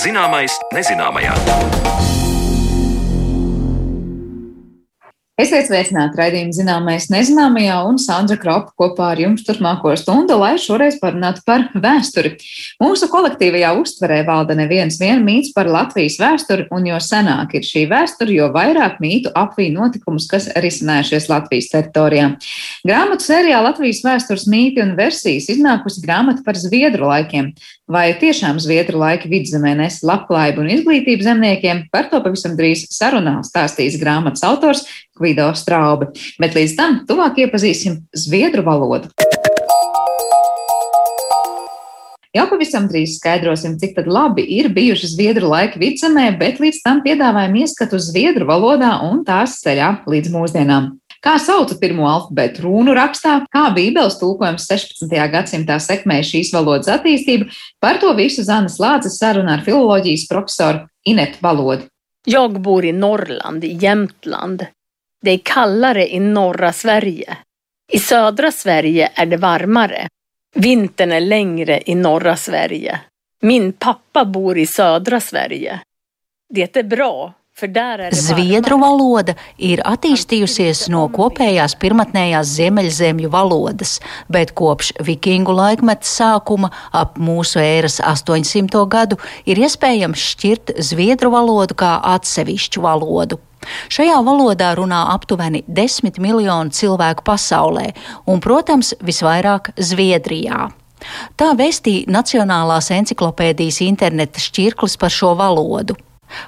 Zināmais nezināmajā. Esiet sveicināti raidījuma zināmais nezināmajā un Sandra Kropa kopā ar jums turpmāko stundu, lai šoreiz parunātu par vēsturi. Mūsu kolektīvajā uztverē valda neviens vien mīts par Latvijas vēsturi, un jo senāk ir šī vēsture, jo vairāk mītu apvī notikumus, kas risinājušies Latvijas teritorijā. Grāmatu sērijā Latvijas vēstures mīti un versijas iznākusi grāmata par Zviedru laikiem. Vai tiešām Zviedru laiki vidzemē nes labklājību un izglītību zemniekiem? Par to pavisam drīz sarunā stāstīs grāmatas autors Gvido Straube. Bet līdz tam tuvāk iepazīsim Zviedru valodu. Jau pavisam drīz skaidrosim, cik labi ir bijuši zviedru laiki vidzemē, bet līdz tam piedāvājam ieskatu zviedru valodā un tās ceļā līdz mūsdienām. Kā sauca pirmo alfabētu runu rakstā, kā Bībeles tulkojums 16. gadsimtā sekmēja šīs valodas attīstību, par to visu Zanas Lāces saruna ar filoloģijas profesoru Inetu Balodi. Jag bor i Norrland, i Jämtland. Det är kallare i norra Sverige. I södra Sverige är det varmare. Vintern är längre i norra Sverige. Min pappa bor i södra Sverige. Det är bra, Zviedru valoda ir attīstījusies no kopējās pirmotnējās ziemeļzemju valodas, bet kopš vikingu laikmeta sākuma ap mūsu ēras 800. gadu ir iespējams šķirt zviedru valodu kā atsevišķu valodu. Šajā valodā runā aptuveni 10 miljonu cilvēku pasaulē, un, protams, visvairāk Zviedrijā. Tā vēstīja Nacionālās encyklopēdijas interneta šķirklis par šo valodu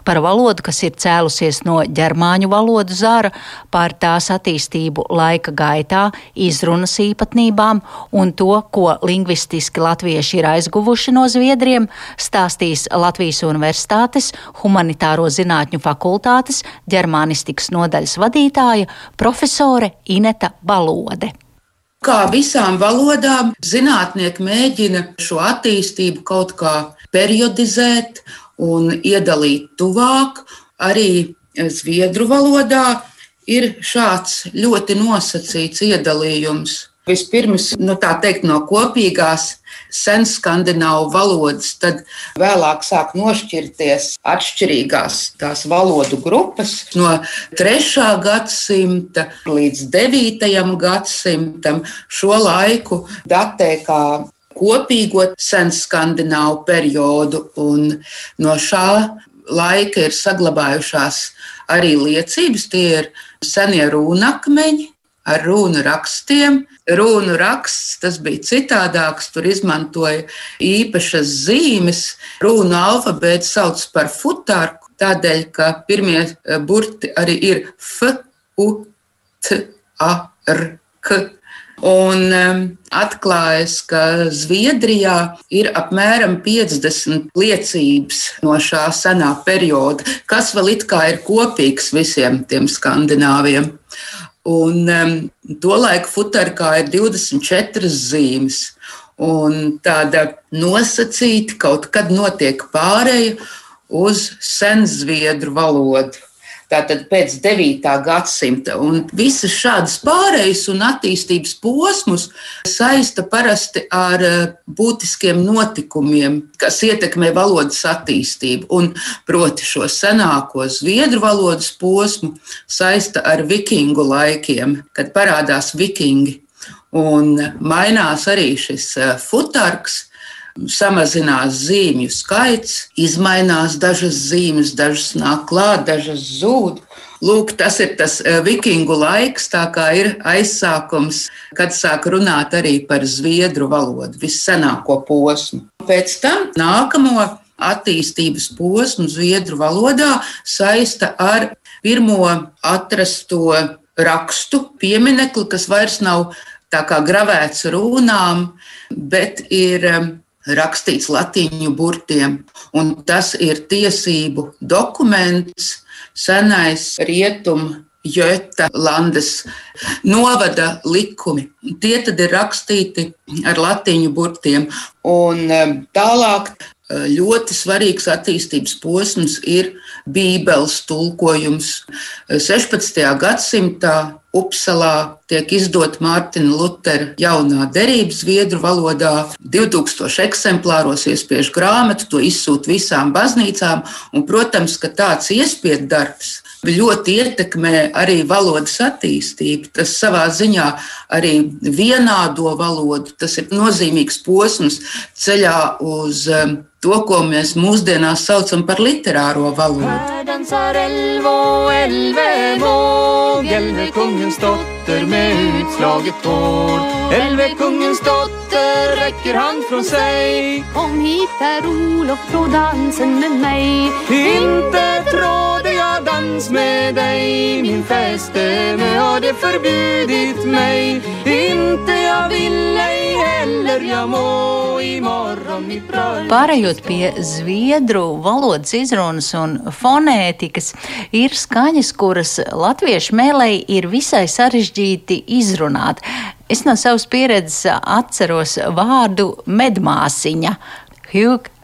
par valodu, kas ir cēlusies no ģermāņu valodu zara, par tās attīstību laika gaitā, izrunas īpatnībām un to, ko lingvistiski latvieši ir aizguvuši no zviedriem, stāstīs Latvijas Universitātes Humanitāro zinātņu fakultātes ģermānistikas nodaļas vadītāja profesore Ineta Balode. Kā visām valodām, zinātnieki mēģina šo attīstību kaut kā periodizēt un iedalīt tuvāk. Arī zviedru valodā ir šāds ļoti nosacīts iedalījums. Vispirms, nu, teikt, no kopīgās senskandināvu valodas, tad vēlāk sāk nošķirties atšķirīgās tās valodu grupas. No 3. gadsimta līdz 9. gadsimtam šo laiku datē kā kopīgo senskandināvu periodu, un no šā laika ir saglabājušās arī liecības. Tie ir senie rūnakmeņi ar runu rakstiem. Runu raksts tas bija citādāks, tur izmantoja īpašas zīmes. Runu alfabētu sauc par futārku, tādēļ, ka pirmie burti arī ir F, U, T, A, R, K. Un atklājas, ka Zviedrijā ir apmēram 50 liecības no šā senā perioda, kas vēl it kā ir kopīgs visiem tiem skandināviem. Un um, tolaik futarkā ir 24 zīmes. Un tāda nosacīta kaut kad notiek pāreja uz senzviedru valodu. Tātad pēc 9. gadsimta. Un visas šādas pārejas un attīstības posmus saista parasti ar eh, būtiskiem notikumiem, kas ietekmē valodas attīstību. Un, proti, šo senāko zviedru valodas posmu saista ar vikingu laikiem, kad parādās vikingi. Un mainās arī šis eh, futarks, samazinās zīmju skaits, izmainās dažas zīmes, dažas nāk klāt, dažas zūd. Lūk, tas ir tas eh, vikingu laiks, tā kā ir aizsākums, kad sāk runāt arī par zviedru valodu, vissenāko posmu. Pēc tam nākamo attīstības posmu zviedru valodā saista ar pirmo atrasto rakstu pieminekli, kas vairs nav tā kā gravēts runām, bet ir rakstīts latīņu burtiem, un tas ir tiesību dokuments, senais rietumu. Jota Landes novada likumi. Tie tad ir rakstīti ar latīņu burtiem. Un um, tālāk ļoti svarīgs attīstības posms ir Bībeles tulkojums. 16. gadsimtā Upsalā tiek izdota Mārtiņa Lutera jaunā derība zviedru valodā. 2000 eksemplāros iespiež grāmatu, to izsūta visām baznīcām. Un, protams, ka tāds iespiedu darbs ļoti ietekmē arī valodas attīstību. Tas savā ziņā arī vienādo valodu. Tas ir nozīmīgs posms ceļā uz um, to, ko mēs mūsdienās saucam par literāro valodu. Elvekungens dotter med utslaget hår. Elvekungens dotter räcker hand från sig. Kom hit Per Olof på dansen med mig. Inte tråde jag dans med dig. Min fästmö har det förbjudit mig. Inte jag vill Pārējot pie zviedru valodas izrunas un fonētikas, ir skaņas, kuras latviešu mēlēji ir visai sarežģīti izrunāt. Es no savas pieredzes atceros vārdu medmāsiņa,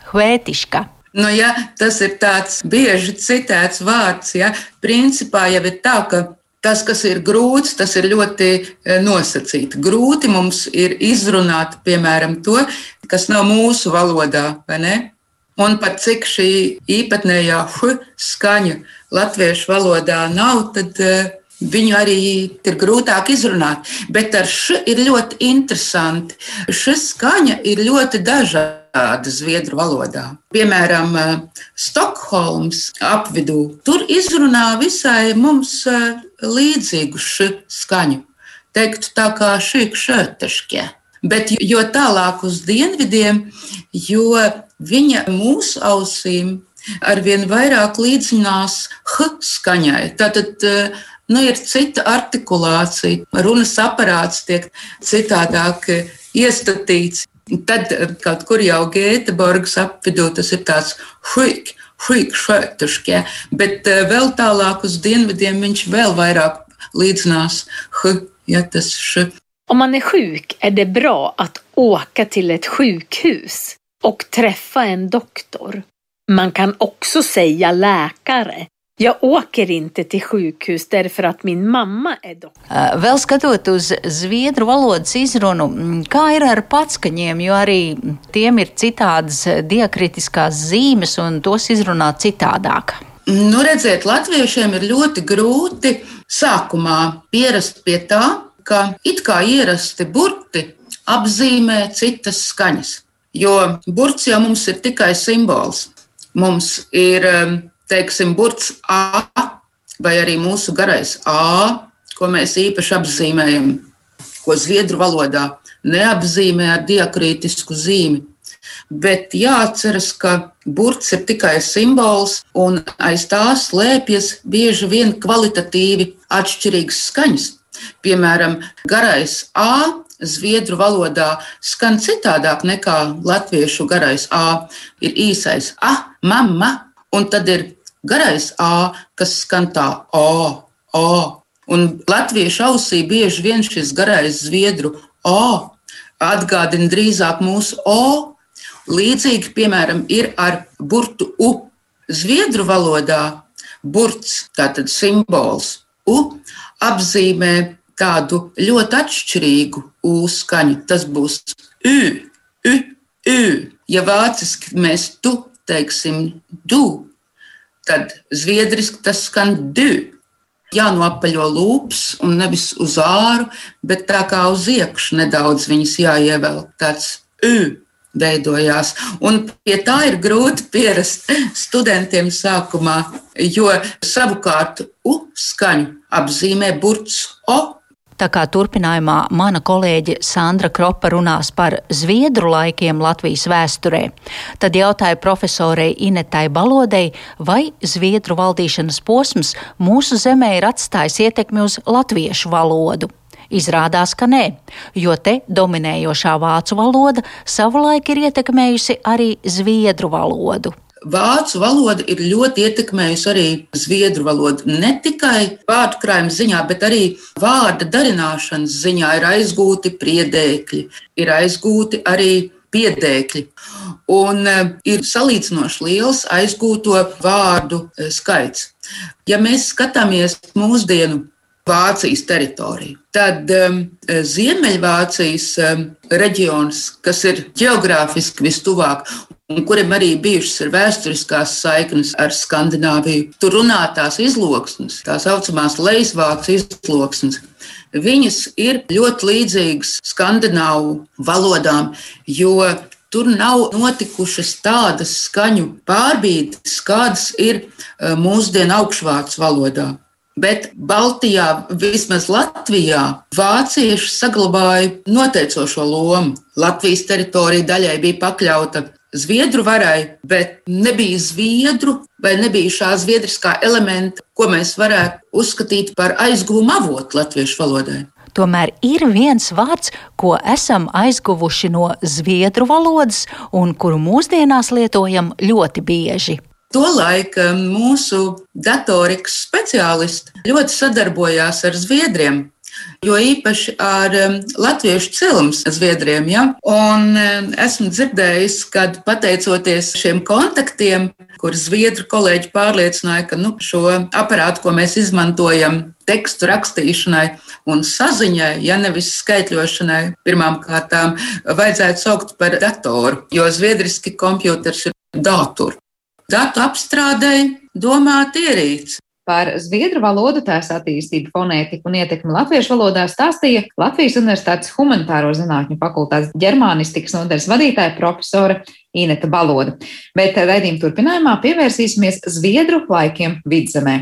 Hvētiška. Nu, ja, tas ir tāds bieži citēts vārds. Ja. Principā jau ir tā, ka tas, kas ir grūts, tas ir ļoti e, nosacīti. Grūti mums ir izrunāt, piemēram, to, kas nav mūsu valodā, vai ne? Un pat cik šī īpatnējā h skaņa latviešu valodā nav, tad uh, Viņu arī ir grūtāk izrunāt, bet ar š ir ļoti interesanti. Šis skaņa ir ļoti dažāda zviedru valodā. Piemēram, Stokholmas apvidū tur izrunā visai mums līdzīgu skaņu. Teiktu tā kā šī kšēteškie. Bet jo tālāk uz dienvidiem, jo viņa mūsu ausīm arvien vairāk līdzinās h skaņai. Tātad Nu, ir cita artikulācija, runas aparāts tiek citādāk iestatīts. Tad kaut kur jau Gēteborgas apvidū tas ir tāds huik, sjuksköterska, bet eh, vēl tālāk uz dienvidiem viņš vēl vairāk līdzinās h, ja tas š. Om man är sjuk är det bra att åka till ett sjukhus och träffa en doktor. Man kan också säga läkare Jag åker inte till sjukhus därför att min mamma är doktor. Vēl skatot uz zviedru valodas izrunu, kā ir ar patskaņiem, jo arī tiem ir citādas diakritiskās zīmes un tos izrunā citādāk. Nu, redziet, latviešiem ir ļoti grūti sākumā pierast pie tā, ka it kā ierasti burti apzīmē citas skaņas. Jo burts jau mums ir tikai simbols. Mums ir teiksim, burts A vai arī mūsu garais A, ko mēs īpaši apzīmējam, ko zviedru valodā neapzīmē ar diakrītisku zīmi. Bet jāatceras, ka burts ir tikai simbols, un aiz tā slēpjas bieži vien kvalitatīvi atšķirīgas skaņas. Piemēram, garais A zviedru valodā skan citādāk nekā latviešu garais A. Ir īsais A, mamma, un tad ir garais A, kas skan tā O, O. Un latviešu ausī bieži vien šis garais zviedru O atgādina drīzāk mūsu O. Līdzīgi, piemēram, ir ar burtu U. Zviedru valodā burts, tātad simbols U, apzīmē tādu ļoti atšķirīgu U skaņu. Tas būs U, U, U. Ja vāciski mēs tu teiksim du, tad zviedriski tas skan du. Jānopaļo lūpas un nevis uz āru, bet tā kā uz iekšā nedaudz viņas jāievelk tāds u veidojās. Un pie tā ir grūti pierast studentiem sākumā, jo savukārt u skaņu apzīmē burts o Tā kā turpinājumā mana kolēģe Sandra Kropa runās par zviedru laikiem Latvijas vēsturē, tad jautāja profesorei Inetai Balodei, vai zviedru valdīšanas posms mūsu zemē ir atstājis ietekmi uz latviešu valodu. Izrādās, ka nē, jo te dominējošā vācu valoda savulaik ir ietekmējusi arī zviedru valodu. Vācu valoda ir ļoti ietekmējusi arī zviedru valodu. Ne tikai vārdu krājuma ziņā, bet arī vārda darināšanas ziņā ir aizgūti priedēkļi, ir aizgūti arī piedēkļi. un ir salīdzinoši liels aizgūto vārdu skaits. Ja mēs skatāmies mūsdienu Vācijas teritoriju. Tad um, Ziemeļvācijas um, reģions, kas ir geogrāfiski vistuvāk un kuriem arī bijušas ir vēsturiskās saiknes ar Skandināviju, tur runātās izloksnes, tā saucamās leisvācu izloksnes. Viņas ir ļoti līdzīgas skandināvu valodām, jo tur nav notikušas tādas skaņu pārbīdes, kādas ir uh, mūsdienu augšvācu valodā. Bet Baltijā, vismaz Latvijā, vācieši saglabāja noteicošo lomu. Latvijas teritorija daļai bija pakļauta Zviedru varai, bet nebija zviedru vai nebija šā zviedriskā elementa, ko mēs varētu uzskatīt par aizguvumu avotu latviešu valodai. Tomēr ir viens vārds, ko esam aizguvuši no zviedru valodas un kuru mūsdienās lietojam ļoti bieži. Tolaik mūsu datorikas speciālisti ļoti sadarbojās ar Zviedriem. Jo īpaši ar um, latviešu cilums zviedriem. Ja? Un um, esmu dzirdējis, ka pateicoties šiem kontaktiem, kur zviedru kolēģi pārliecināja, ka nu, šo aparātu, ko mēs izmantojam tekstu rakstīšanai un saziņai, ja nevis skaitļošanai, pirmām kārtām vajadzētu saukt par datoru, jo zviedriski kompjuters ir dators datu apstrādei domāta ierīce. Par zviedru valodu, tās attīstību, fonētiku un ietekmi latviešu valodā stāstīja Latvijas Universitātes humanitāro zinātņu fakultātes ģermānistikas nodaļas vadītāja profesora Ineta Baloda. Bet raidījuma turpinājumā pievērsīsimies zviedru laikiem vidzemē.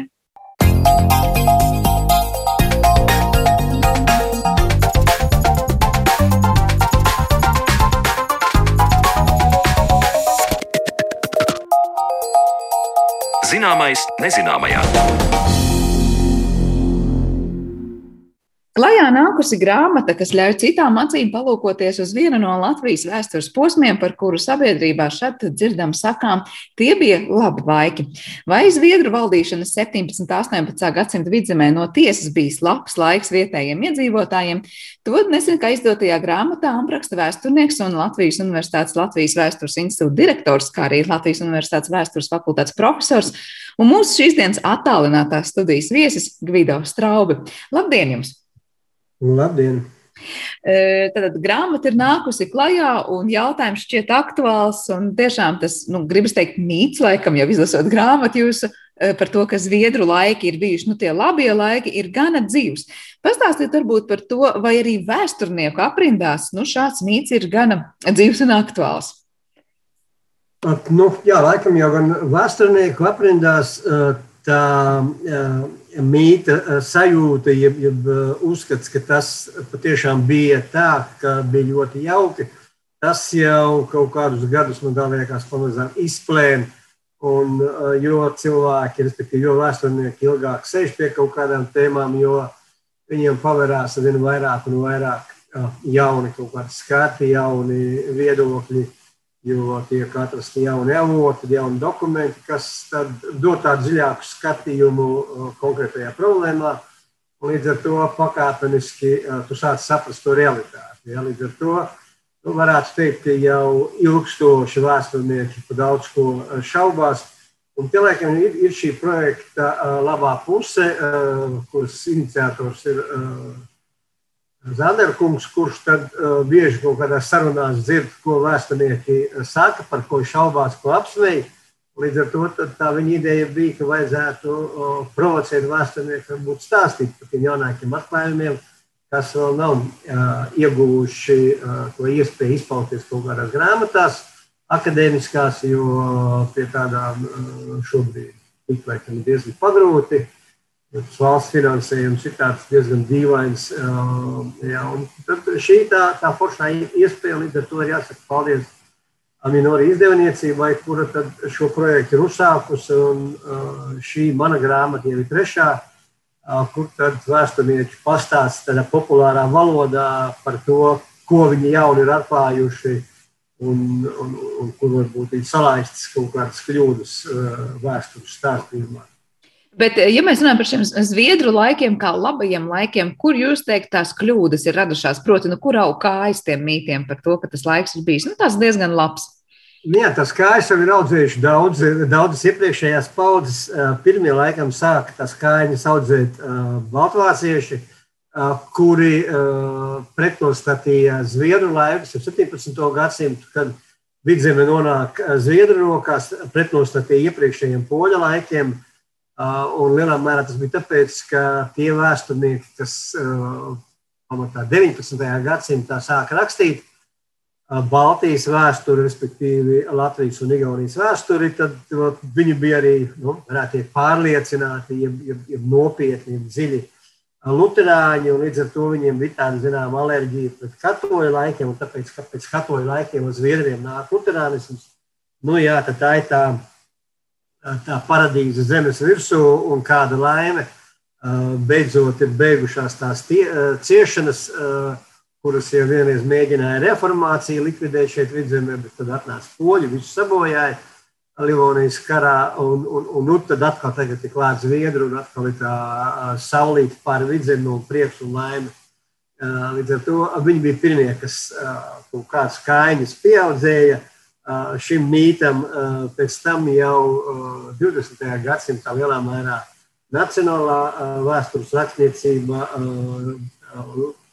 Zināmais nezināmajā. Klajā nākusi grāmata, kas ļauj citām acīm palūkoties uz vienu no Latvijas vēstures posmiem, par kuru sabiedrībā šeit dzirdam sakām, tie bija labi laiki. Vai Zviedru valdīšanas 17. un 18. gadsimta vidzemē no tiesas bijis labs laiks vietējiem iedzīvotājiem, to nesen izdotajā grāmatā apraksta vēsturnieks un Latvijas Universitātes Latvijas vēstures institūta direktors, kā arī Latvijas Universitātes vēstures fakultātes profesors un mūsu šīs dienas attālinātās studijas viesis Gvido Straubi. Labdien jums! Labdien! Tad grāmata ir nākusi klajā, un jautājums šķiet aktuāls. Tiešām tas, nu, gribas teikt, mīts, laikam, jau izlasot grāmatu jūsu par to, ka zviedru laiki ir bijuši, nu, tie labie laiki ir gana dzīvs. Pastāstiet varbūt par to, vai arī vēsturnieku aprindās, nu, šāds mīts ir gana dzīvs un aktuāls. At, nu, jā, laikam jau gan vēsturnieku aprindās tā mīta eh, sajūta, jeb, jeb eh, uzskats, ka tas patiešām bija tā, ka bija ļoti jauki. Tas jau kaut kādus gadus man liekas, pamazām izplēna. Un, eh, jo cilvēki, respektīvi, jo vēsturnieki ilgāk sēž pie kaut kādām tēmām, jo viņiem pavērās ar vien vairāk un vairāk jauni kaut kādi skati, jauni viedokļi jo tiek atrasti jauni avoti, jauni dokumenti, kas dod tādu dziļāku skatījumu uh, konkrētajā problēmā. Līdz ar to pakāpeniski uh, tu sāc saprast to realitāti. Ja? Līdz ar to nu, varētu teikt, ka jau ilgstoši vēsturnieki par daudz ko uh, šaubās. Un tie, laikam, ir, ir šī projekta labā puse, kuras iniciators ir Zanderkungs, kurš tad uh, bieži kaut kādās sarunās dzird, ko vēsturnieki uh, saka, par ko šaubās, ko apsveic. Līdz ar to tā viņa ideja bija, ka vajadzētu uh, provocēt vēsturnieku, varbūt stāstīt par tiem jaunākiem atklājumiem, kas vēl nav uh, ieguvuši uh, to iespēju izpausties kaut kādās grāmatās, akadēmiskās, jo pie tādām uh, šobrīd tik laikam diezgan pagrūti. Uh, Tas valsts finansējums ir diezgan dīvains. Jā, tad šī tā, tā foršā iespēja, līdz ar to ir jāsaka paldies Aminori izdevniecībai, kura šo projektu ir uzsākusi. Šī mana grāmata jau ir trešā, kur tad vēsturnieki pastāsta tādā populārā valodā par to, ko viņi jauni ir atklājuši. Un, un, un kur varbūt ir salaistas kaut kādas kļūdas vēstures stāstījumā. Bet, ja mēs runājam par šiem zviedru laikiem, kā labajiem laikiem, kur jūs teikt, tās kļūdas ir radušās? Proti, nu, kur auga kājas tiem mītiem par to, ka tas laiks ir bijis nu, diezgan labs? Jā, tas kājas jau ir audzējuši daudz, daudzas iepriekšējās paudzes. Pirmie laikam sāka tas kājas audzēt baltvācieši, kuri pretnostatīja Zviedru laikus 17. gadsimtu, kad vidzeme nonāk Zviedru rokās, pretnostatīja iepriekšējiem poļa laikiem. Un lielā mērā tas bija tāpēc, ka tie vēsturnieki, kas pamatā 19. gadsimtā sāka rakstīt, Baltijas vēsturi, respektīvi Latvijas un Igaunijas vēsturi, tad viņi bija arī nu, teikt, pārliecināti, jeb, jeb, jeb nopietni, jeb dziļi luterāņi. Līdz ar to viņiem bija tāda zināmā alerģija pret katoļu laikiem, un tāpēc, ka pēc katoļu laikiem uz Zviedriem nāk luterānisms. Nu, jā, tā ir tā, tā paradīze zemes virsū un kāda laime. Beidzot, ir beigušās tās tie, ciešanas. Kuras jau vienreiz mēģināja reformāciju likvidēt šeit vidzemē, bet tad atnāca poļi, visu sabojāja Livonijas karā, un, un, un nu, tad atkal tagad ir klāts Zviedru, un atkal ir tā saulīta pāri vidzemi un prieks un laime. Līdz ar to viņi bija pirmie, kas kaut kāds kaiņas pieaudzēja šim mītam, pēc tam jau 20. gadsimtā lielā mērā nacionālā vēstures rakstniecība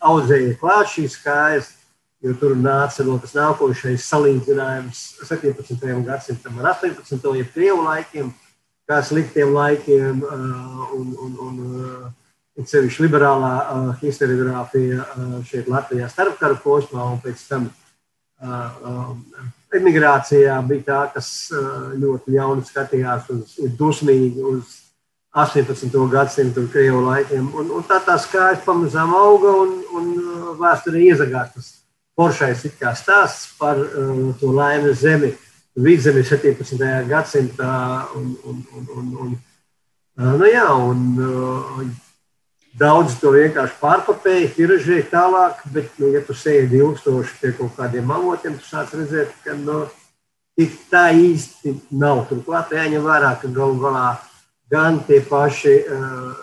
audzēja klāt šīs kājas, jo tur nāca no tas nākošais salīdzinājums 17. gadsimtam ar 18. ja krievu laikiem, kā sliktiem laikiem un, un, un, un sevišķi liberālā historiogrāfija šeit Latvijā starpkaru posmā un pēc tam emigrācijā bija tā, kas ļoti ļauni skatījās uz, dusmīgi uz 18. gadsimtu un krievu laikiem. Un, un tā tā skaisti pamazām auga un, un vēsturē iezagās tas foršais stāsts par uh, to laimes zemi, vidzemi 17. gadsimtā. Un, un, un, un, un, nu jā, un, Daudz to vienkārši pārpapēja, tiražēja tālāk, bet, nu, ja tu sēdi ilgstoši pie kaut kādiem avotiem, tu sāc redzēt, ka nu, tā īsti nav. Turklāt jāņem vērā, ka galu galā gan tie paši uh,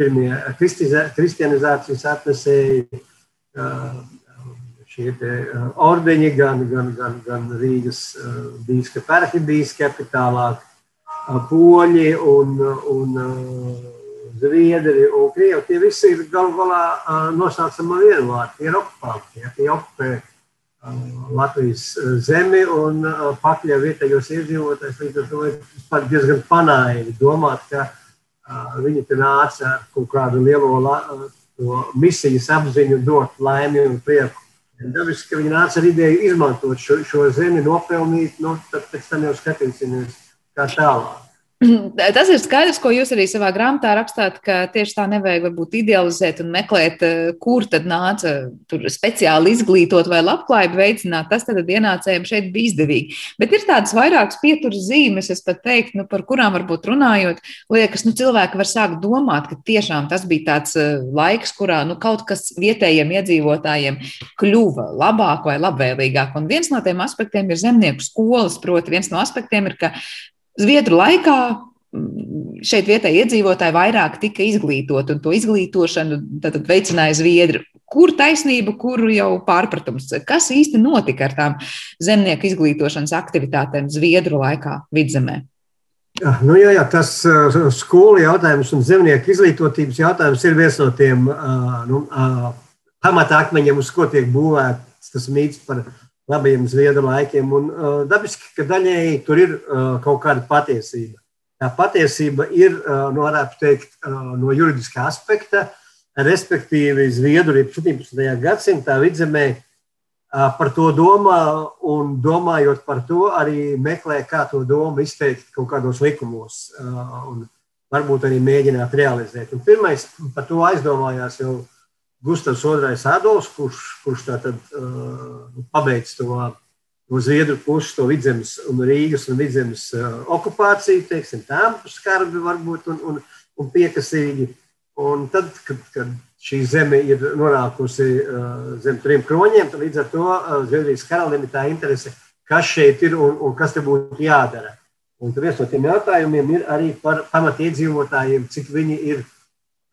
pirmie kristianizācijas atnesēji, uh, šie uh, ordeņi, gan, gan, gan, gan Rīgas bīskapi, arhibīskapi, tālāk poļi un, un zviedri un krievi. Tie visi ir galu galā nosaucama vienvārdi, tie ir okupanti, tie okupē Latvijas zemi un pakļauj vietējos iedzīvotājus. Līdz ar to ir diezgan panāji domāt, ka viņi te nāca ar kaut kādu lielo misijas apziņu, dot laimi un prieku. Dabiski, ka viņi nāca ar ideju izmantot šo, šo zemi, nopelnīt, nu, tad pēc tam jau skatīsimies, kā tālāk. Tas ir skaidrs, ko jūs arī savā grāmatā rakstāt, ka tieši tā nevajag varbūt idealizēt un meklēt, eh, kur tad nāca speciāli izglītot vai labklājību veicināt. Tas tad ienācējiem šeit bija izdevīgi. Bet ir tādas vairākas pieturas zīmes, es pat teiktu, nu, par kurām varbūt runājot, liekas, nu, cilvēki var sākt domāt, ka tiešām tas bija tāds eh, laiks, kurā nu, kaut kas vietējiem iedzīvotājiem kļuva labāk vai labvēlīgāk. Un viens no tiem aspektiem ir zemnieku skolas, proti viens no aspektiem ir, ka Zviedru laikā mm, šeit vietējie iedzīvotāji vairāk tika izglītoti, un to izglītošanu tad veicināja Zviedri. Kur taisnība, kur jau pārpratums? Kas īsti notika ar tām zemnieku izglītošanas aktivitātēm Zviedru laikā vidzemē? Ja, nu, jā, jā, tas uh, skolu jautājums un zemnieku izglītotības jautājums ir viens no tiem uh, nu, uh, pamatakmeņiem, uz ko tiek būvēts tas mīts par labajiem zviedru laikiem. Un, uh, dabiski, ka daļēji tur ir uh, kaut kāda patiesība. Tā patiesība ir, uh, nu, varētu teikt, uh, no juridiskā aspekta, respektīvi Zviedru 17. gadsimtā vidzemē uh, par to domā un domājot par to arī meklē, kā to domu izteikt kaut kādos likumos uh, un varbūt arī mēģināt realizēt. Un pirmais par to aizdomājās jau Gustavs II Adolfs, kurš, kurš tātad uh, pabeidz to no Zviedru puses, to vidzemes un Rīgas un vidzemes uh, okupāciju, teiksim, tā skarbi varbūt un, un, un piekasīgi. Un tad, kad, kad šī zeme ir nonākusi uh, zem trim kroņiem, tad līdz ar to uh, Zviedrijas karalim ir tā interese, kas šeit ir un, un kas te būtu jādara. Un viens no tiem jautājumiem ir arī par pamatiedzīvotājiem, cik viņi ir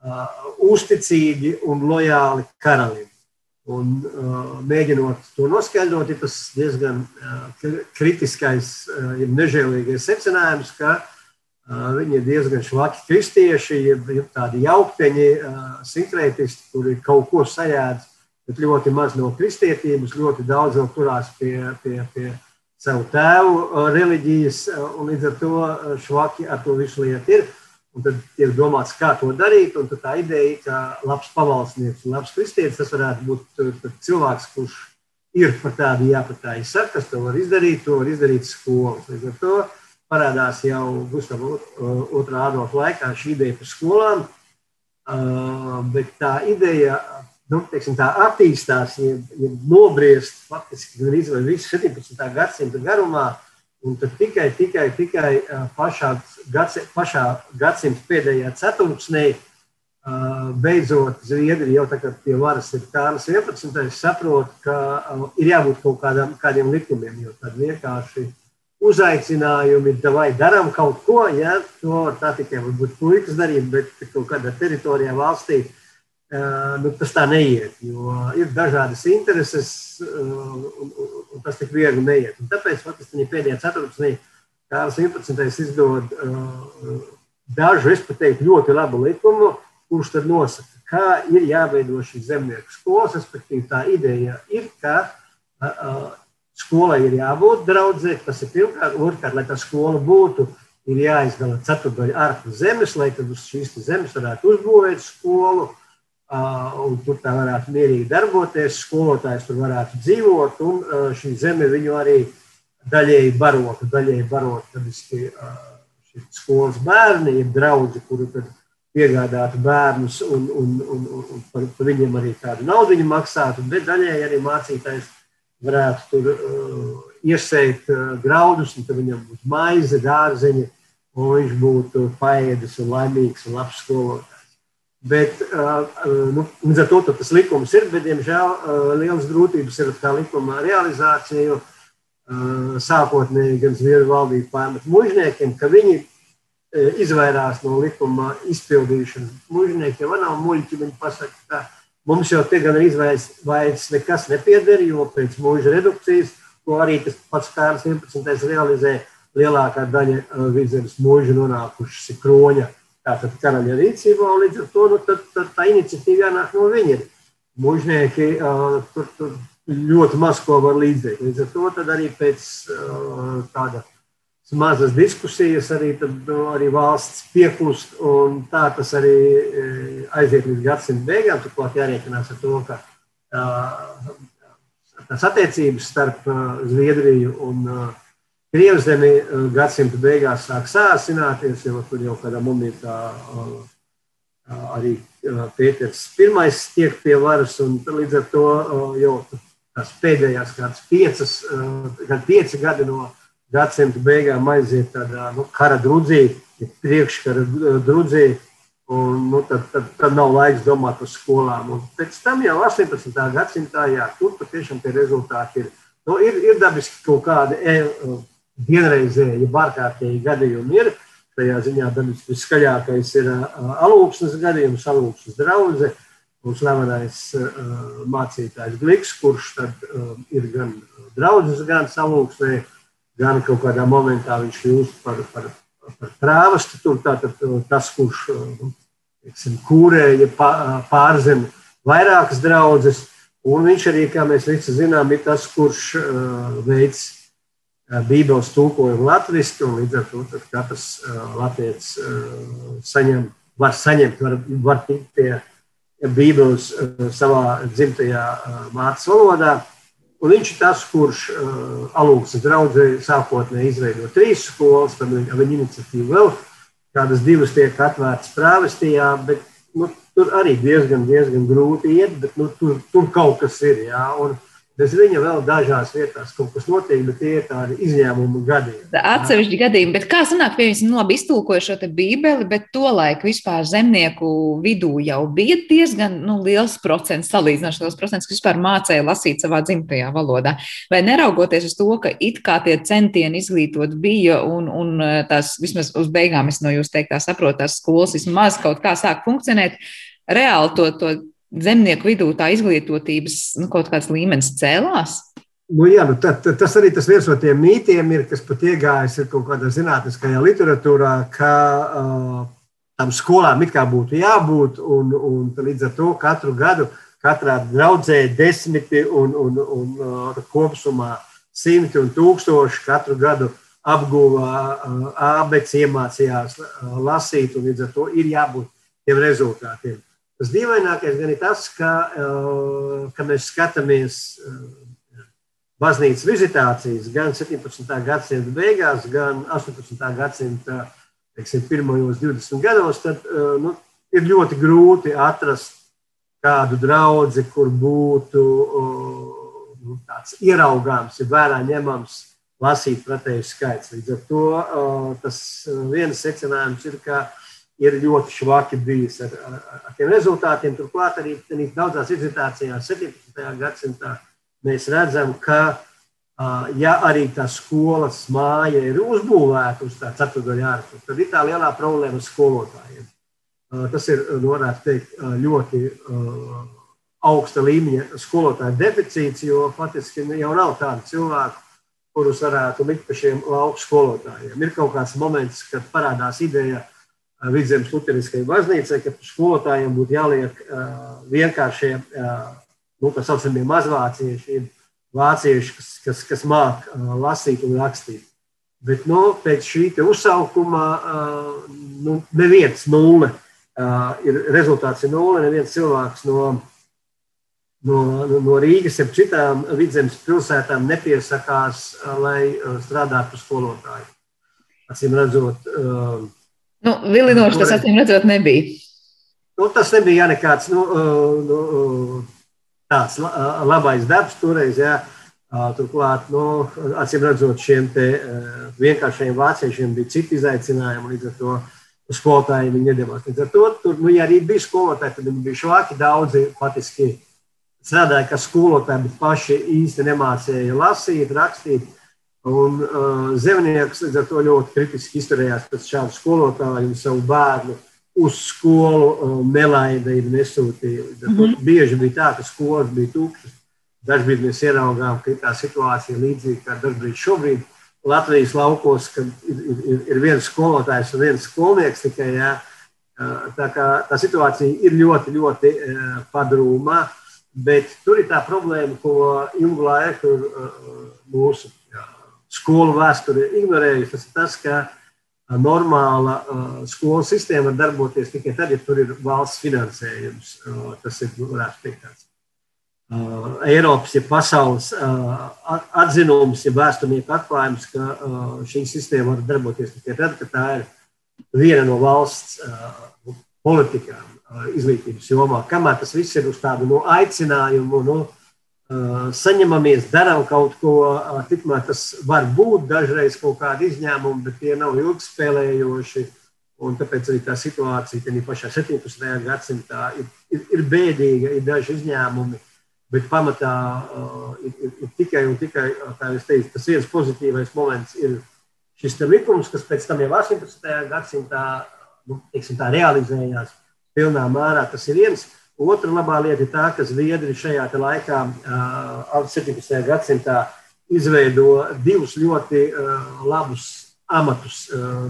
uh, uzticīgi un lojāli karalim. Un, uh, mēģinot to noskaidrot, ir tas diezgan uh, kritiskais, uh, nežēlīgais secinājums, ka uh, viņi ir diezgan švaki kristieši, ir, ir tādi jaukteņi, uh, sinkrētisti, kuri kaut ko sajēdz, bet ļoti maz no kristietības, ļoti daudz vēl turās pie, pie, pie savu tēvu uh, reliģijas, uh, un līdz ar to uh, švaki ar to visu lietu ir. Un tad tiek domāts, kā to darīt. Tā ideja, ka labs pavalsnieks un labs kristietis tas varētu būt cilvēks, kurš ir par tādu jāpatājas, kas to var izdarīt, to var izdarīt skolas. Līdz ar to parādās jau Gustavs otrā Adolfa laikā šī ideja par skolām. Bet tā ideja nu, teiksim, tā attīstās, ja, ja nobriest faktiski gan izvēlēt visu 17. gadsimta garumā, un tad tikai, tikai, tikai pašā, gadsi, pašā gadsimta pēdējā ceturksnī beidzot Zviedri jau tagad pie varas ir Kārlis 11. saprot, ka ir jābūt kaut kādam, kādiem likumiem, jo tad vienkārši uzaicinājumi, vai darām kaut ko, ja to tā tikai varbūt puikas darīt, bet kaut kādā teritorijā valstī nu, tas tā neiet. Jo ir dažādas intereses, un, un, un tas tik viegli neiet. Un tāpēc faktiski pēdējā ceturksnī Kārlis 11. izdod dažu, es pat teiktu, ļoti labu likumu, kurš tad nosaka, kā ir jāveido šī zemnieku skolas. Respektīvi, tā ideja ir, ka skolai ir jābūt draudzē, tas ir pirmkārt, otrkārt, lai tā skola būtu. Ir jāizdala ceturdaļa ārpus zemes, lai tad uz šīs zemes varētu uzbūvēt skolu un tur tā varētu mierīgi darboties, skolotājs tur varētu dzīvot, un šī zeme viņu arī daļēji barotu, daļēji barotu, tad šie skolas bērni ir draudzi, kuri tad piegādātu bērnus un, un, un, un par, par viņiem arī kādu naudu maksātu, bet daļēji arī mācītājs varētu tur uh, iesēt uh, graudus, un tad viņam būtu maize, dārzeņi, un viņš būtu paēdis un laimīgs un labs skolotājs. Bet, nu, līdz ar to tas likums ir, bet, diemžēl, liels grūtības ir ar tā likuma realizāciju. Sākotnēji gan Zviedru valdība pārmet mužniekiem, ka viņi izvairās no likuma izpildīšanas. Mužniekiem nav muļķi, viņi pasaka, ka mums jau te gan izvairs nekas nepieder, jo pēc mūža redukcijas, ko arī tas pats Kārls 11. realizē, lielākā daļa vidzemes mūža nonākušas kroņa tātad karaļa rīcībā, un līdz ar to nu, tad, tad tā iniciatīva jānāk no viņiem. Mužnieki uh, tur, tur ļoti maz ko var līdzēt. Līdz ar to arī pēc uh, tāda mazas diskusijas arī, tad, nu, arī valsts pieklust, un tā tas arī aiziet līdz gadsimta beigām. Turklāt jārēķinās ar to, ka uh, tās attiecības starp Zviedriju un uh, Krievzemi eh, gadsimta beigās sāk sāsināties, jo tur jau kādā momentā eh, arī eh, Pēters I tiek pie varas, un līdz ar to jau tās pēdējās kādas piecas, kad pieci gadi no gadsimta beigām aiziet tādā nu, kara drudzī, priekškara drudzī, un nu, tad, tad, tad nav laiks domāt par skolām. Un pēc tam jau 18. gadsimtā, jā, tur patiešām tie rezultāti ir. Nu, ir, ir dabiski kaut kādi vienreizēji, ārkārtīgi gadījumi ir. Tajā ziņā viskaļākais ir alūksnes gadījums, alūksnes draudzene un slavenais mācītājs Gliks, kurš tad ir gan draudzes, gan salūksnē, gan kaut kādā momentā viņš kļūst par, par, par prāvastu. Tur tātad tas, kurš teiksim, kūrēja pārzem vairākas draudzes, un viņš arī, kā mēs visi zinām, ir tas, kurš veids Bībeles tulkojumu latviešu, un līdz ar to katrs latviečs saņem, var saņemt, var, var tikt pie Bībeles savā dzimtajā mātes valodā. Un viņš ir tas, kurš alūksnes draudzē sākotnēji izveido trīs skolas, tad viņa, viņa iniciatīva vēl kādas divas tiek atvērtas prāvestījā, bet nu, tur arī diezgan, diezgan grūti iet, bet nu, tur, tur kaut kas ir. Jā, un, Bez viņa vēl dažās vietās kaut kas notiek, bet tie ir tādi izņēmumi gadījumi. Atsevišķi gadījumi, bet kā sanāk, ka viņi labi iztulkoja šo bībeli, bet tolaik vispār zemnieku vidū jau bija diezgan nu, liels procents, salīdzinoši liels procents, kas vispār mācīja lasīt savā dzimtajā valodā. Vai neraugoties uz to, ka it kā tie centieni izglītot bija un, un tās vismaz uz beigām es no jūs teiktā saprotu, tās skolas vismaz kaut kā sāk funkcionēt, reāli to, to zemnieku vidū tā izglītotības nu, kaut kāds līmenis cēlās? Nu, jā, nu, tad, tad, tas arī tas viens no tiem mītiem ir, kas pat iegājis kaut kādā zinātniskajā literatūrā, ka uh, tam skolām it kā būtu jābūt, un, un līdz ar to katru gadu katrā draudzē desmiti un, un, un uh, kopumā simti un tūkstoši katru gadu apguva uh, abecas, iemācījās uh, lasīt, un līdz ar to ir jābūt tiem rezultātiem. Tas dīvainākais gan ir tas, ka, uh, ka mēs skatāmies. Uh, baznīcas vizitācijas gan 17. gadsimta beigās, gan 18. gadsimta teiksim, pirmajos 20 gados, tad eh, nu, ir ļoti grūti atrast kādu draugu, kur būtu eh, nu, tāds ieraugāms, ja vērā ņemams lasīt pretēju skaits. Līdz ar to eh, tas viens secinājums ir, ka ir ļoti švaki bijis ar, ar, ar tiem rezultātiem. Turklāt arī daudzās vizitācijās 17. gadsimtā mēs redzam, ka, ja arī tā skolas māja ir uzbūvēta uz tā ceturdaļa ārpus, tad ir tā lielā problēma skolotājiem. Tas ir, nu, varētu teikt, ļoti augsta līmeņa skolotāju deficīts, jo faktiski jau nav tādu cilvēku, kurus varētu likt pa šiem lauku skolotājiem. Ir kaut kāds moments, kad parādās ideja Vidzemes Lutheriskajai baznīcai, ka skolotājiem būtu jāliek vienkāršie nu, tā saucamie mazvācieši, ir vācieši, kas, kas, kas māk lasīt un rakstīt. Bet nu, pēc šī uzsaukuma nu, neviens nulle ir rezultāts ir nulle. Neviens cilvēks no, no, no Rīgas, jeb citām vidzemes pilsētām nepiesakās, lai strādātu par skolotāju. Acīm redzot, nu, vilinoši tas acīm redzot nebija. Nu, tas nebija ja nekāds. Nu, nu, tāds labais darbs toreiz. Jā. Turklāt, nu, acīm redzot, šiem vienkāršiem vāciešiem bija citi izaicinājumi. Līdz ar to skolotāji viņi nedavās. Līdz ar to, tur, nu, ja arī bija skolotāji, tad viņi bija švāki. Daudzi patiski strādāja kā skolotāji, bet paši īsti nemācīja lasīt, rakstīt. Un uh, zemnieks līdz ar to ļoti kritiski izturējās pret šādu skolotāju un savu bērnu uz skolu um, nelaida ir nesūtīja. Mm -hmm. Bieži bija tā, ka skolas bija tukšas. Dažbrīd mēs ieraugām, ka tā situācija ir līdzīga kā dažbrīd šobrīd Latvijas laukos, kad ir, ir, ir viens skolotājs un viens skolnieks tikai. Jā. Tā, kā, tā situācija ir ļoti, ļoti padrūma, bet tur ir tā problēma, ko ilgu laiku mūsu skolu vēsture ignorējusi. Tas ir tas, ka normāla uh, skolu sistēma var darboties tikai tad, ja tur ir valsts finansējums. Uh, tas ir, varētu teikt, tāds uh, Eiropas, ja pasaules atzinums, ja vēsturnieku atklājums, ka šī sistēma var darboties tikai tad, kad tā ir viena no valsts politikām izglītības jomā. Kamēr tas viss ir uz tādu no aicinājumu, no, saņemamies, darām kaut ko, tikmēr tas var būt dažreiz kaut kādi izņēmumi, bet tie nav ilgspēlējoši. Un tāpēc arī tā situācija tajā pašā 17. gadsimtā ir, ir, ir bēdīga, ir daži izņēmumi, bet pamatā uh, ir, ir, ir tikai un tikai, teicat, tas viens pozitīvais moments ir šis likums, kas pēc tam jau 18. gadsimtā nu, teiksim, realizējās pilnā mērā. Tas ir viens. Otra labā lieta ir tā, ka Zviedri šajā laikā, 17. gadsimtā, izveido divus ļoti labus amatus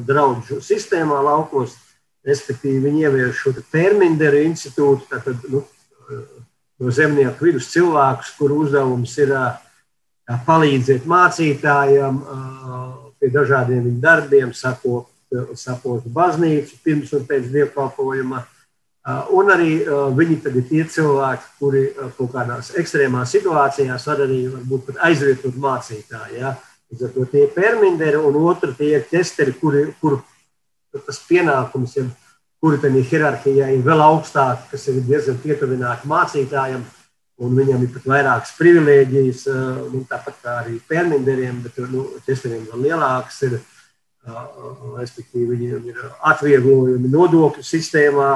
draugu sistēmā laukos. Respektīvi, viņi ievieš šo Terminderu institūtu, tātad nu, no zemnieku vidus cilvēkus, kuru uzdevums ir palīdzēt mācītājiem pie dažādiem viņu darbiem, sapot, sapot baznīcu pirms un pēc dievkalpojuma un arī uh, viņi ir tie cilvēki, kuri uh, kaut kādās ekstrēmās situācijās var arī varbūt, aizvietot mācītāju. Ja? Līdz ar to tie ir perminderi, un otrs tie ir testeri, kuri, kur tas pienākums ir, kuri tam ir hierarhijā, ir vēl augstāk, kas ir diezgan pietuvināti mācītājiem, un viņam ir pat vairākas privilēģijas, nu, tāpat kā arī perminderiem, bet nu, testeriem vēl lielākas ir, respektīvi viņiem ir atvieglojumi nodokļu sistēmā,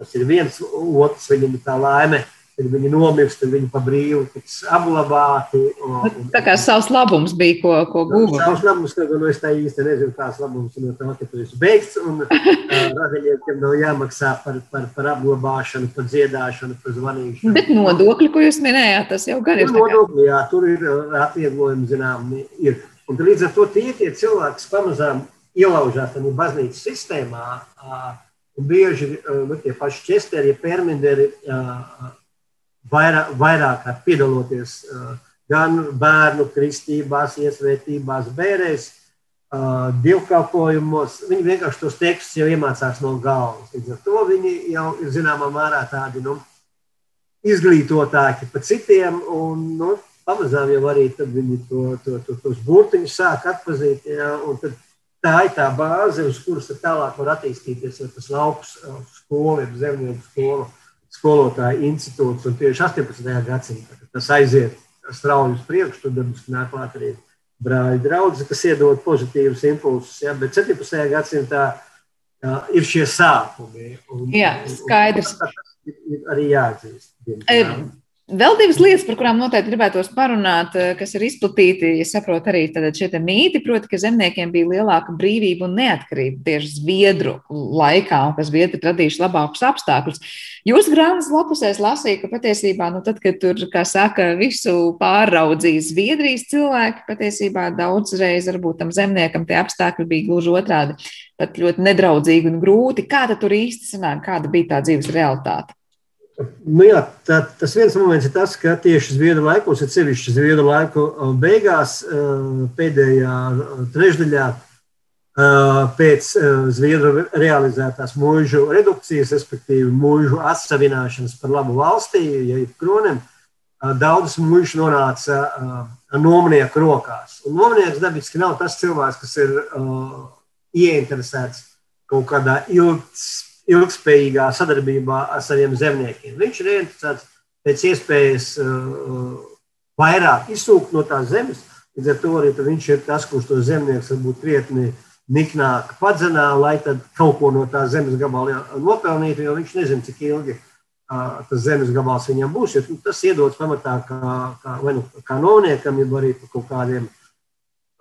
Tas ir viens, otrs viņam ir tā laime kad viņi nomirst, tad viņi pa brīvu tiks apglabāti. Un, un, nu, tā kā savs labums bija, ko, ko guva. Savs labums, ka nu, es tā īsti nezinu, kāds labums no tā, ka tu esi beigts, un radeļiem nav jāmaksā par, par, par apglabāšanu, par dziedāšanu, par zvanīšanu. Bet nodokļi, ko jūs minējāt, tas jau gan ir. Nodokļi, jā, tur ir atvieglojumi, zinām, ir. Un līdz ar to tie, tie cilvēki, kas pamazām ielaužās tajā baznīcas sistēmā, un bieži nu, tie paši ķesteri, perminderi, vairāk, vairāk piedaloties gan bērnu kristībās, iesvētībās, bērēs, dievkalpojumos. Viņi vienkārši tos tekstus jau iemācās no galvas. Līdz ar to viņi jau ir zināmā mērā tādi nu, izglītotāki par citiem. Un, nu, pamazām jau arī viņi to, to, to, tos burtiņus sāk atpazīt. Ja, tā ir tā bāze, uz kuras tālāk var attīstīties tas lauks skola, zemnieku skola skolotāju institūts. Un tieši 18. gadsimtā tas aiziet strauji uz priekšu, tad mums nāk klāt arī brāļi draugi, kas iedod pozitīvus impulsus. Ja? Bet 17. gadsimtā jā, ir šie sākumi. Un, jā, skaidrs. Un, tas ir arī jāatzīst. Diemžēl. Vēl divas lietas, par kurām noteikti gribētos parunāt, eh, kas ir izplatīti, saprot arī šie mīti, proti, ka zemniekiem bija lielāka brīvība un neatkarība tieši Zviedru laikā, un ka Zviedri radījuši labākus apstākļus. Jūs grāmatas lapusēs lasīja, ka patiesībā, nu, tad, kad tur, kā saka, visu pārraudzīja Zviedrijas cilvēki, patiesībā daudzreiz varbūt tam zemniekam tie apstākļi bija gluži otrādi, pat ļoti nedraudzīgi un grūti. Kā tad tur īsti sanāk, kāda bija tā dzīves realitāte? Nu jā, tā, tas viens moments ir tas, ka tieši Zviedru laikos, ir sevišķi Zviedru laiku uh, beigās, uh, pēdējā uh, trešdaļā, pēc Zviedru realizētās mūžu redukcijas, respektīvi mūžu atsavināšanas par labu valstī, ja ir kroniem, daudzas mūžas nonāca nomnieku rokās. Un nomnieks dabiski nav tas cilvēks, kas ir ieinteresēts kaut kādā ilgspējīgā ilgspējīgā sadarbībā ar saviem zemniekiem. Viņš ir interesēts pēc iespējas uh, vairāk izsūkt no tās zemes. Līdz ar to arī viņš ir tas, kurš to zemnieks varbūt krietni niknāk padzenā, lai tad kaut ko no tā zemes gabala nopelnītu, jo viņš nezina, cik ilgi uh, tas zemes gabals viņam būs. Tas iedodas pamatā kā, kā, nu, kā novniekam, jau arī kaut kādiem uh,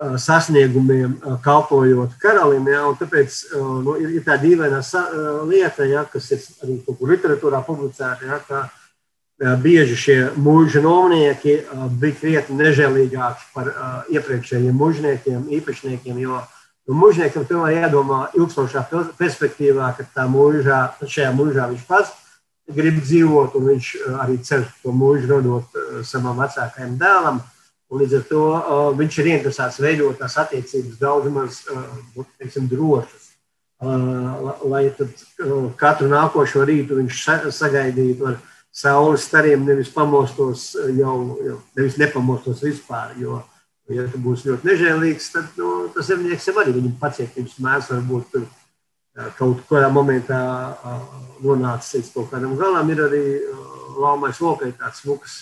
sasniegumiem, kalpojot karalim. Ja, tāpēc nu, ir, ir tā dīvaina lieta, ja, kas ir arī literatūrā publicēta, ja, ka bieži šie mūža nomnieki bija krietni nežēlīgāki par iepriekšējiem mužniekiem, īpašniekiem. Jo nu, mužniekam tomēr jādomā ilgstošā perspektīvā, ka tā mūžā, šajā mūžā viņš pats grib dzīvot, un viņš arī cer to mūžu dodot savam vecākajam dēlam. Un līdz ar to uh, viņš ir interesēts veidot tās attiecības daudz maz uh, teiksim, drošas. Uh, lai tad, uh, katru nākošo rītu viņš sa sagaidītu ar saules stariem, nevis pamostos, jau, jau nevis nepamostos vispār. Jo, ja tu būsi ļoti nežēlīgs, tad nu, tas zemnieks jau arī viņam pacietības mērs varbūt uh, kaut kādā momentā uh, nonācis līdz kaut kādam galam. Ir arī uh, laumais lokai tāds smuks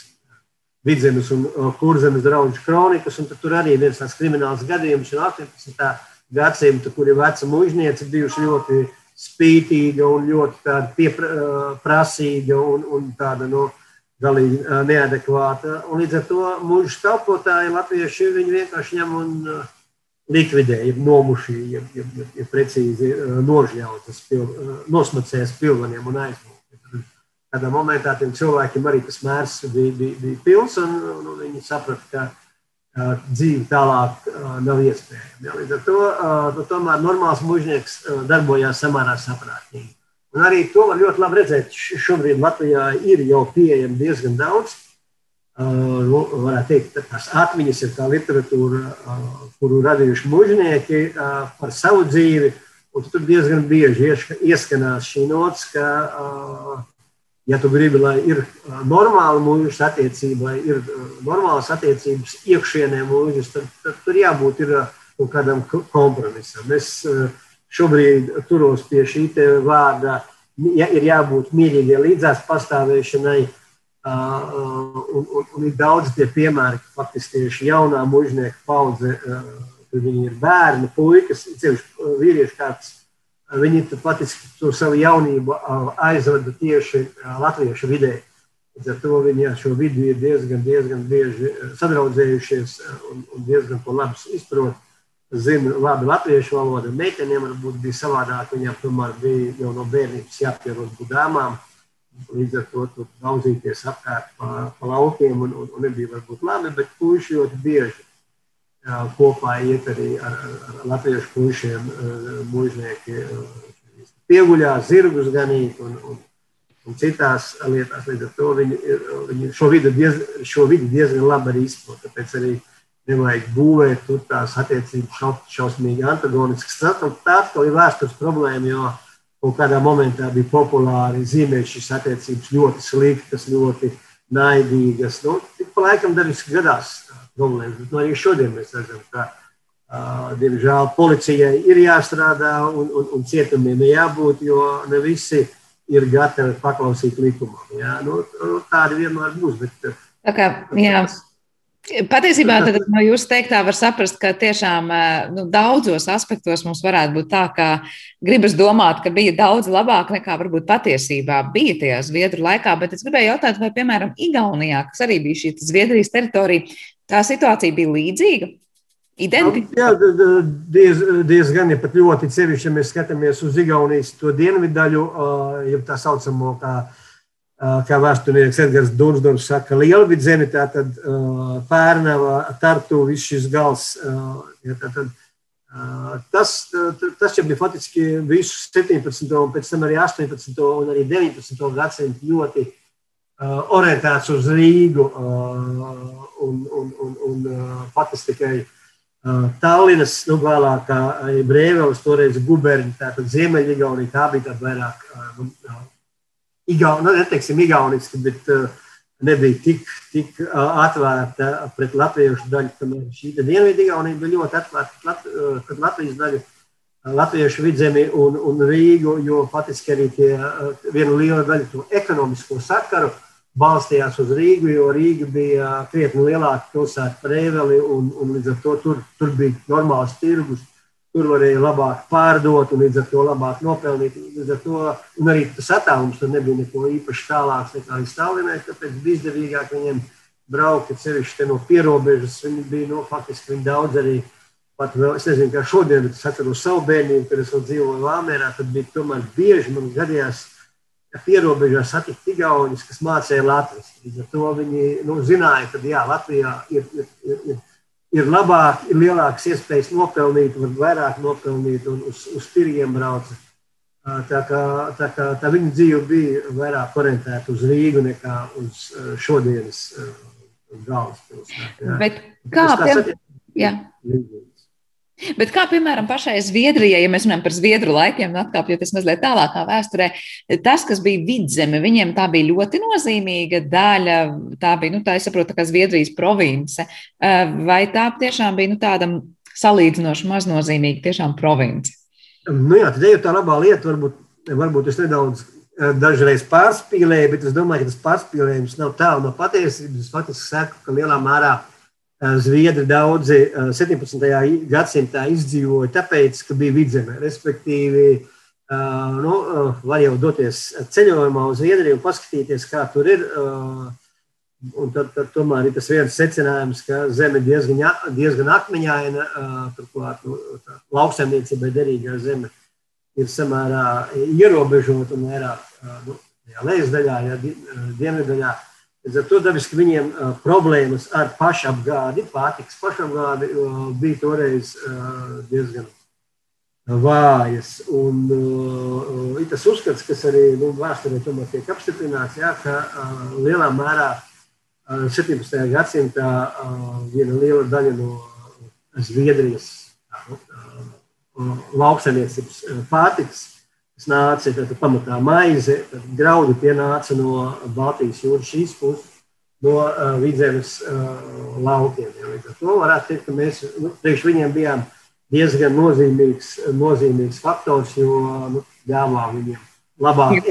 vidzemes un kurzemes draugu kronikas. Tur arī ir viens tāds krimināls gadījums no 18. gadsimta, kur ir veca mužniece bijusi ļoti spītīga un ļoti pieprasīga un, un tāda no, galīgi neadekvāta. Un līdz ar to mūža kalpotāji latvieši vienkārši ņem un likvidē, ir nomuši, ir, ir, ir, ir precīzi nožļautas, pil, nosmacēs pilveniem un aizmūs kādā momentā tiem cilvēkiem arī tas mērs bija, bija, bija pilns, un, un viņi saprata, ka uh, dzīve tālāk uh, nav iespējama. Ja, līdz ar to uh, tomēr normāls mužnieks uh, darbojās samērā saprātīgi. Un arī to var ļoti labi redzēt. Šobrīd Latvijā ir jau pieejami diezgan daudz. Uh, varētu teikt, tās atmiņas ir tā literatūra, uh, kuru radījuši mužnieki uh, par savu dzīvi. Un tur diezgan bieži ieskanās šī nots, ka uh, ja tu gribi, lai ir normāla mūža attiecība, lai ir normālas attiecības iekšienē mūžas, tad, tad tur jābūt ir kaut kādam kompromisam. Es šobrīd turos pie šī vārda, ja ir jābūt mierīgai līdzās pastāvēšanai. Un, un, un ir daudz tie piemēri, ka faktiski tieši jaunā mūžnieka paudze, kad viņi ir bērni, puikas, ceļš vīrieši kāds Viņi patiesībā to savu jaunību aizvada tieši latviešu vidē. Līdz ar to viņi ar šo vidi ir diezgan, diezgan bieži sadraudzējušies un, un diezgan to labi izprot. Zinu labi latviešu valodu. Meitenēm varbūt bija savādāk. Viņām tomēr bija jau no bērnības jāpierod būt dāmām. Līdz ar to daudzīties apkārt pa, pa laukiem un, un, un nebija varbūt labi, bet puiši ļoti bieži kopā iet arī ar, ar, ar latviešu puišiem mužnieki pieguļās, zirgus ganīt un, un, un citās lietās. Līdz ar to viņi, viņi šo, vidi diez, šo vidi diezgan labi arī izprot. Tāpēc arī nevajag būvēt tur tās attiecības šaus, šausmīgi antagoniskas. Tā atkal ir vēstures problēma, jo kaut kādā momentā bija populāri zīmēt šīs attiecības ļoti sliktas, ļoti naidīgas. Nu, tik pa laikam dabiski gadās problēmas, nu, arī šodien mēs redzam, ka Uh, diemžēl policijai ir jāstrādā un, un, un cietumiem ir jābūt, jo ne visi ir gatavi paklausīt likumam. Jā, nu, tādi vienmēr būs. Bet, tā kā, jā. Patiesībā tad, no jūsu teiktā var saprast, ka tiešām nu, daudzos aspektos mums varētu būt tā, ka gribas domāt, ka bija daudz labāk nekā varbūt patiesībā bija tajā Zviedru laikā. Bet es gribēju jautāt, vai, piemēram, Igaunijā, kas arī bija šī Zviedrijas teritorija, tā situācija bija līdzīga? Identitāte? Jā, diez, diezgan, ja pat ļoti sevišķi, ja mēs skatāmies uz Igaunijas to dienvidu daļu, jau tā saucamo, kā, kā vēsturnieks Edgars Dunsdorfs saka, lielvidzemi, tātad Pērnava, Tartu, viss šis gals. Ja, tātad, tas, tas jau bija faktiski visu 17. un pēc tam arī 18. un arī 19. gadsimtu ļoti orientēts uz Rīgu un, un, un, un faktiski tikai Tallinas, nu, vēlāk Brēveles, toreiz guberņi, tātad Ziemeļigaunija, tā bija tāda vairāk, nu, Igaun, nu, neteiksim igauniski, bet nebija tik, tik atvērta pret latviešu daļu, kamēr šī dienvidu Igaunija bija ļoti atvērta pret Latvijas daļu, latviešu vidzemi un, un Rīgu, jo patiski arī tie viena liela daļa to ekonomisko sakaru, balstījās uz Rīgu, jo Rīga bija krietni lielāka pilsēta par Rēveli, un, un līdz ar to tur, tur bija normāls tirgus. Tur varēja labāk pārdot, un līdz ar to labāk nopelnīt. To, un arī tas attālums tur nebija neko īpaši tālāks nekā līdz Stalinai, tāpēc bija izdevīgāk viņiem braukt, sevišķi no pierobežas. Viņi bija, no, faktiski viņi daudz arī, pat vēl, es nezinu, kā šodien, bet es atceros savu bērnību, kad es vēl dzīvoju Vāmērā, tad bija tomēr bieži man gadījās, pierobežā satikt Igaunus, kas mācīja latviešu. Līdz ar to viņi nu, zināja, ka jā, Latvijā ir, ir, ir, ir labāk, ir lielākas iespējas nopelnīt, var vairāk nopelnīt un uz, uz tirgiem braukt. Tā kā, tā kā tā viņa dzīve bija vairāk orientēta uz Rīgu nekā uz šodienas galvaspilsētu. Kā pie... Jā. Bet kā piemēram pašai Zviedrijai, ja mēs runājam par Zviedru laikiem, atkāpjoties mazliet tālākā vēsturē, tas, kas bija vidzeme, viņiem tā bija ļoti nozīmīga daļa. Tā bija, nu, tā es saprotu, kā Zviedrijas province. Vai tā tiešām bija nu, tāda salīdzinoši maznozīmīga tiešām province? Nu jā, tad ir tā labā lieta, varbūt, varbūt es nedaudz dažreiz pārspīlēju, bet es domāju, ka tas pārspīlējums nav tālu no patiesības. Es faktiski saku, ka lielā mērā Zviedri daudzi 17. gadsimtā izdzīvoja tāpēc, ka bija vidzemē. Respektīvi, nu, var jau doties ceļojumā uz Zviedriju un paskatīties, kā tur ir. Un tad, tad tomēr ir tas viens secinājums, ka zeme diezgan, diezgan akmeņaina, turklāt nu, lauksaimniecībai derīgā zeme ir samērā ierobežota un vairāk nu, lejas daļā, ja, dienvidu daļā. Līdz ar to dabiski viņiem problēmas ar pašapgādi, pārtikas pašapgādi bija toreiz diezgan vājas. Un ir tas uzskats, kas arī nu, vēsturē tomēr tiek apstiprināts, jā, ka lielā mērā uh, 17. gadsimtā viena liela daļa no Zviedrijas lauksaimniecības pārtikas kas nāca tad, pamatā maize, graudu pienāca no Baltijas jūras šīs puses, no uh, vidzemes uh, laukiem. Ja. Līdz ar to varētu teikt, ka mēs nu, priekš viņiem bijām diezgan nozīmīgs, nozīmīgs faktors, jo nu, ļāvām viņiem labāk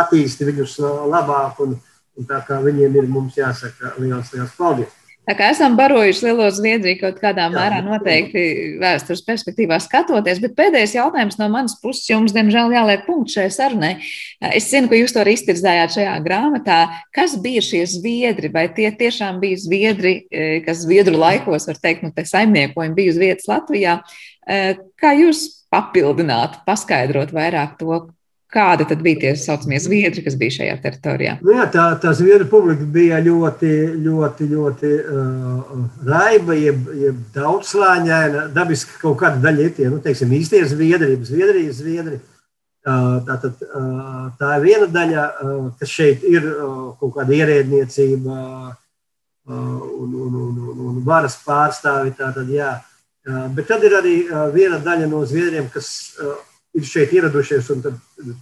attīstīt viņus labāk. Un, un tā kā viņiem ir, mums jāsaka liels, liels paldies. Tā kā esam barojuši lielo Zviedriju kaut kādā mērā noteikti vēstures perspektīvā skatoties, bet pēdējais jautājums no manas puses jums, diemžēl, jāliek punkts šai sarunai. Es zinu, ka jūs to arī iztirzājāt šajā grāmatā. Kas bija šie zviedri? Vai tie tiešām bija zviedri, e, kas zviedru laikos, var teikt, nu, te saimniekojumi bija uz vietas Latvijā? E, kā jūs papildinātu, paskaidrot vairāk to, Kādi tad bija tie saucamie zviedri, kas bija šajā teritorijā? Nu jā, tā, tā zviedru publika bija ļoti, ļoti, ļoti uh, raiba, jeb, jeb daudzslāņaina. Dabiski kaut kāda daļa ir tie, nu, teiksim, īstie zviedri, Zviedrijas zviedri. Uh, tā, tad, uh, tā ir viena daļa, uh, kas šeit ir uh, kaut kāda ierēdniecība uh, un, un, un, un, un varas pārstāvi. Tātad, jā. uh, bet tad ir arī uh, viena daļa no zviedriem, kas. Uh, ir šeit ieradušies, un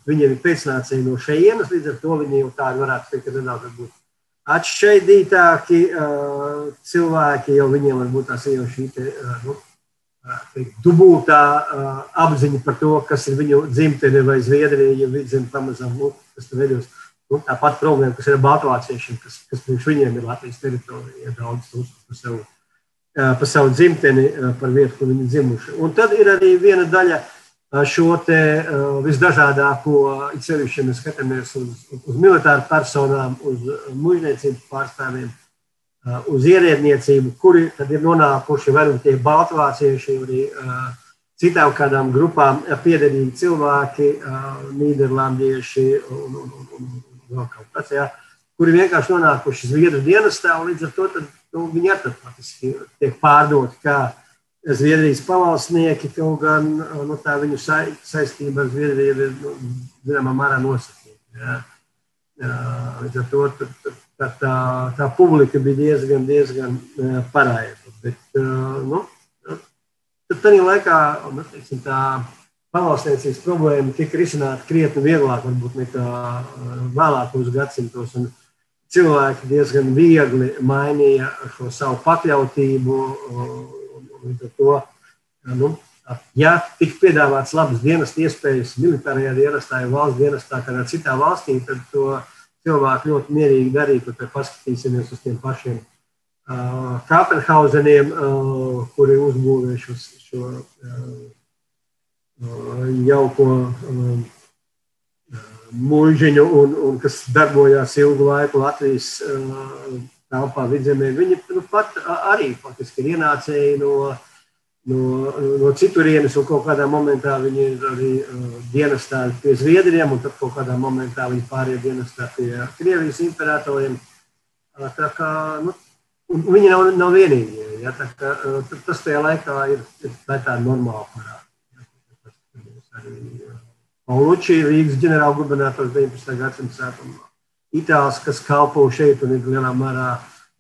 viņiem ir pēcnācēji no šejienes. Līdz ar to viņi jau tādi varētu teikt, ka nedaudz atšķaidītāki cilvēki, jo viņiem varbūt tās jau šī te, nu, teikt, dubultā apziņa par to, kas ir viņu dzimtene vai Zviedrija, ja vidzem pamazām, nu, kas tur veļos. Nu, tāpat problēma, kas ir ar baltvāciešiem, kas, kas priekš viņiem ir Latvijas teritorija, ja daudz uzskata par savu, par savu dzimteni, par vietu, kur viņi dzimuši. Un tad ir arī viena daļa, uh, šo te, visdažādāko, it sevišķi, ja mēs skatāmies uz, uz militāru personām, uz mužniecības pārstāvjiem, uz ierēdniecību, kuri tad ir nonākuši vai nu tie baltvācieši, arī citām kādām grupām piederīgi cilvēki, nīderlandieši un, un, un, un, un vēl kaut kas, jā, kuri vienkārši nonākuši Zviedru dienestā, un līdz ar to tad, nu, viņi arī tiek pārdoti kā Zviedrijas pavalsnieki, kaut gan nu, tā viņu sa saistība ar Zviedriju ir nu, zināmā mērā nosacīta. Līdz ar to tā, tā, tā, tā publika bija diezgan, diezgan paraiba. Bet, nu, tad tādā laikā nu, teiksim, tā pavalsniecības problēma tika risināta krietni vieglāk varbūt, nekā vēlākos gadsimtos. Un cilvēki diezgan viegli mainīja šo savu pakļautību Līdz ar to, nu, ja tik piedāvāts labas dienas iespējas militārajā dienestā, ja valsts dienestā, kādā citā valstī, tad to cilvēku ļoti mierīgi darītu. Tad paskatīsimies uz tiem pašiem uh, Kāpenhauseniem, uh, kuri uzbūvē šo, šo uh, jauko uh, mūžiņu un, un kas darbojās ilgu laiku Latvijas uh, telpā vidzemē, viņi nu, pat arī faktiski ir ienācēji no, no, no citurienes, un kaut kādā momentā viņi ir arī uh, dienestā pie Zviedriem, un tad kaut kādā momentā viņi pārējie dienestā pie Krievijas imperatoriem. Tā kā, nu, viņi nav, nav vienīgie. Ja, tā kā, tas tajā laikā ir, ir tā tāda normāla parāda. Pauluči, Rīgas ģenerālgubernators 19. gadsimta sākumā itāls, kas kalpo šeit un ir lielā mērā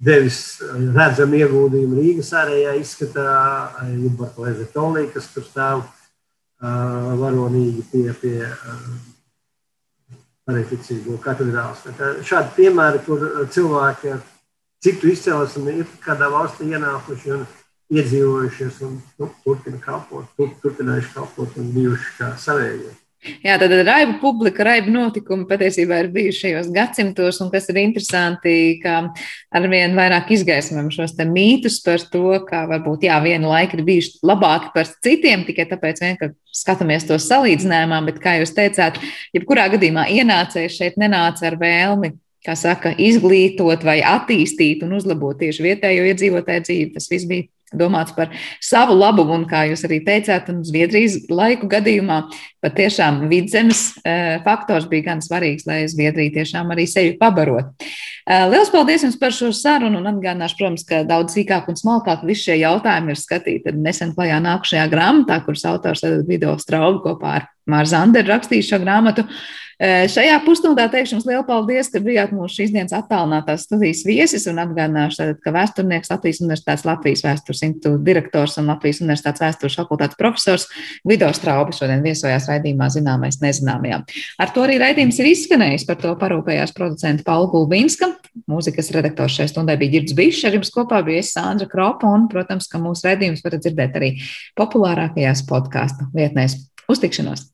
devis eh, redzamu ieguldījumu Rīgas ārējā izskatā, Jubarta Lezetolī, kas tur stāv uh, varonīgi pie, pie pareiticīgo katedrāls. Šādi piemēri, kur cilvēki ar citu izcelsmi ir kādā valstī ienākuši un iedzīvojušies un nu, turpina kalpot, tur, turpinājuši kalpot un bijuši kā savējie. Jā, tad raiba publika, raiba notikumi patiesībā ir bijuši šajos gadsimtos, un kas ir interesanti, ka arvien vairāk izgaismam šos mītus par to, ka varbūt, jā, vienu laiku ir bijuši labāki par citiem, tikai tāpēc vien, ka skatāmies to salīdzinājumā, bet, kā jūs teicāt, jebkurā gadījumā ienācējs šeit nenāca ar vēlmi kā saka, izglītot vai attīstīt un uzlabot tieši vietējo iedzīvotāju dzīvi. Tas viss bija domāts par savu labumu, un kā jūs arī teicāt, un Zviedrijas laiku gadījumā patiešām vidzemes eh, faktors bija gan svarīgs, lai Zviedrija tiešām arī sevi pabarot. Eh, Lielas paldies jums par šo sarunu, un atgādināšu, protams, ka daudz sīkāk un smalkāk visi šie jautājumi ir skatīti nesen klajā nākušajā grāmatā, kuras autors Vido Straubi kopā ar Māru Zanderu rakstīja šo grāmatu. Šajā pusstundā teikšu jums lielu paldies, ka bijāt mūsu šīs dienas attālinātās studijas viesis un atgādināšu, tātad, ka vēsturnieks Latvijas Universitātes Latvijas vēstures institūta direktors un Latvijas Universitātes vēstures fakultātes profesors Vido Straubi šodien viesojās raidījumā Zināmais nezināmajā. Ar to arī raidījums ir izskanējis, par to parūpējās producenta Paula Gulbīnska. Mūzikas redaktors šai stundai bija Girds Bišs, ar jums kopā bija es Sandra Kropa un, protams, ka mūsu raidījums varat dzirdēt arī populārākajās podkāstu vietnēs. Uz tikšanos!